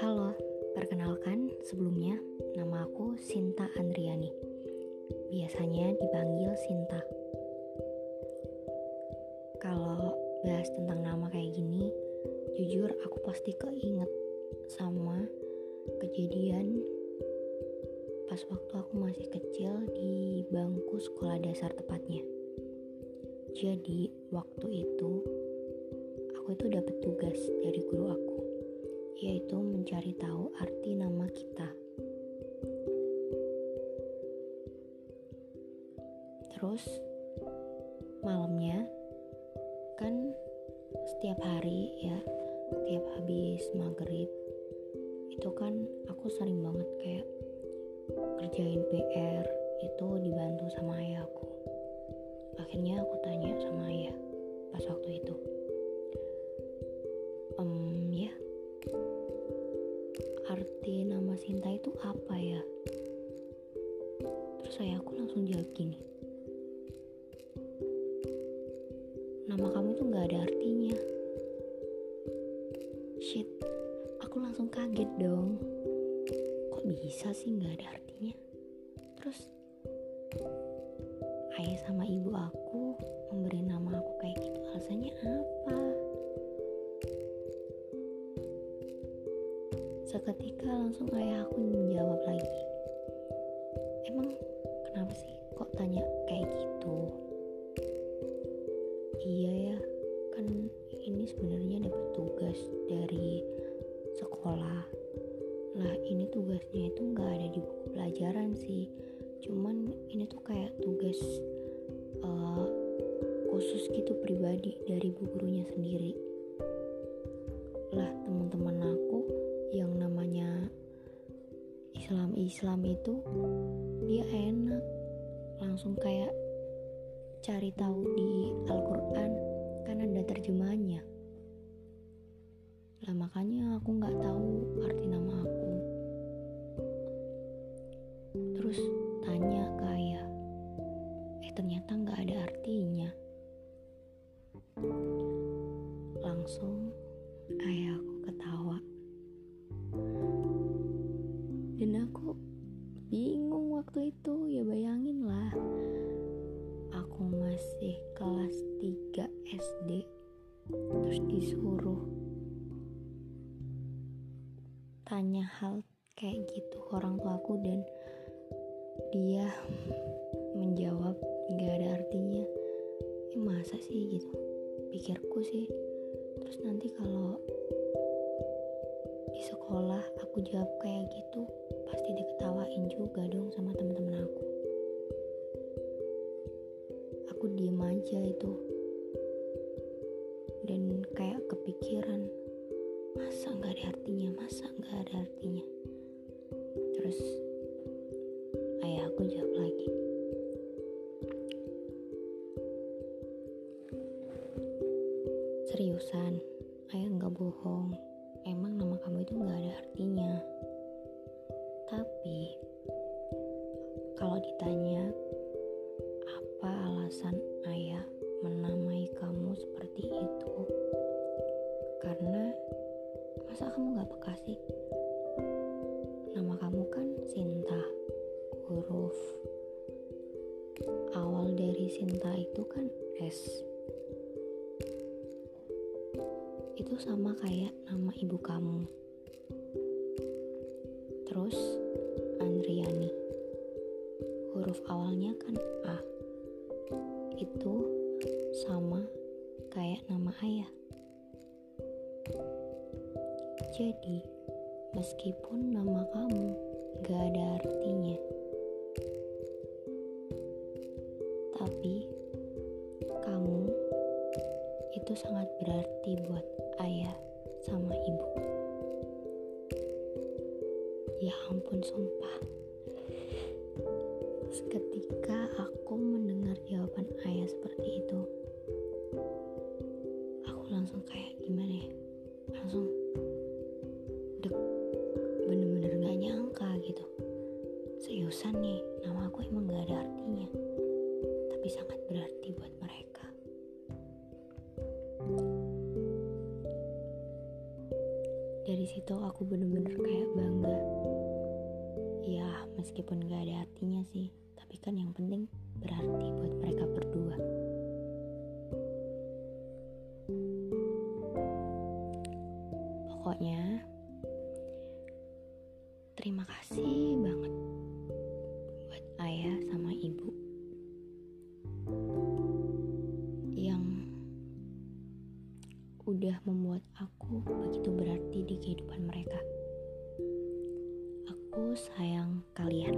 Halo, perkenalkan sebelumnya nama aku Sinta Andriani. Biasanya dipanggil Sinta. Kalau bahas tentang nama kayak gini, jujur aku pasti keinget sama kejadian pas waktu aku masih kecil di bangku sekolah dasar tepatnya. Jadi, waktu itu aku itu dapat tugas dari guru aku, yaitu mencari tahu arti nama kita. Terus malamnya kan setiap hari ya, setiap habis maghrib itu kan aku sering banget kayak kerjain PR itu dibantu sama ayahku akhirnya aku tanya sama ayah pas waktu itu. Um, ya. Arti nama Sinta itu apa ya? Terus ayahku langsung jawab gini. Nama kamu itu gak ada artinya. Shit aku langsung kaget dong. Kok bisa sih gak ada artinya? Terus sama ibu aku memberi nama aku kayak gitu alasannya apa? Seketika langsung ayah aku menjawab lagi emang kenapa sih kok tanya kayak gitu? Iya ya kan ini sebenarnya dapat tugas dari sekolah. Lah ini tugasnya itu nggak ada di buku pelajaran sih. Cuman ini tuh kayak tugas pribadi dari bu gurunya sendiri. Lah teman-teman aku yang namanya Islam Islam itu dia enak. Langsung kayak cari tahu di Al-Quran kan ada terjemahannya lah makanya aku nggak tahu arti nama aku. Terus tanya ke ayah eh ternyata nggak ada artinya langsung ayahku ketawa. Dan aku bingung waktu itu ya bayangin lah. Aku masih kelas 3 SD terus disuruh tanya hal kayak gitu orang tuaku dan dia menjawab nggak ada artinya. Eh masa sih? gitu. Pikirku sih terus nanti kalau di sekolah aku jawab kayak gitu pasti diketawain juga dong sama teman-teman aku. Aku diem aja itu. Dan kayak kepikiran masa nggak ada artinya? Masa nggak ada artinya? Terus ayah aku jawab seriusan? Ayah nggak bohong. Emang nama kamu itu nggak ada artinya. Tapi kalau ditanya apa alasan ayah menamai kamu seperti itu? Karena masa kamu gak peka sih? Nama kamu kan Sinta huruf. Awal dari Sinta itu kan S itu sama kayak nama ibu kamu. Terus Andriani. Huruf awalnya kan A. Itu sama kayak nama ayah. Jadi meskipun nama kamu gak ada artinya tapi itu sangat berarti buat ayah sama ibu. Ya ampun sumpah. Seketika aku mendengar jawaban ayah seperti itu aku langsung kayak gimana ya? Langsung dek bener-bener gak nyangka gitu. Seriusan nih situ aku bener-bener kayak bangga. Ya meskipun gak ada artinya sih tapi kan yang penting berarti buat mereka berdua. Pokoknya terima kasih banget udah membuat aku begitu berarti di kehidupan mereka. Aku sayang kalian.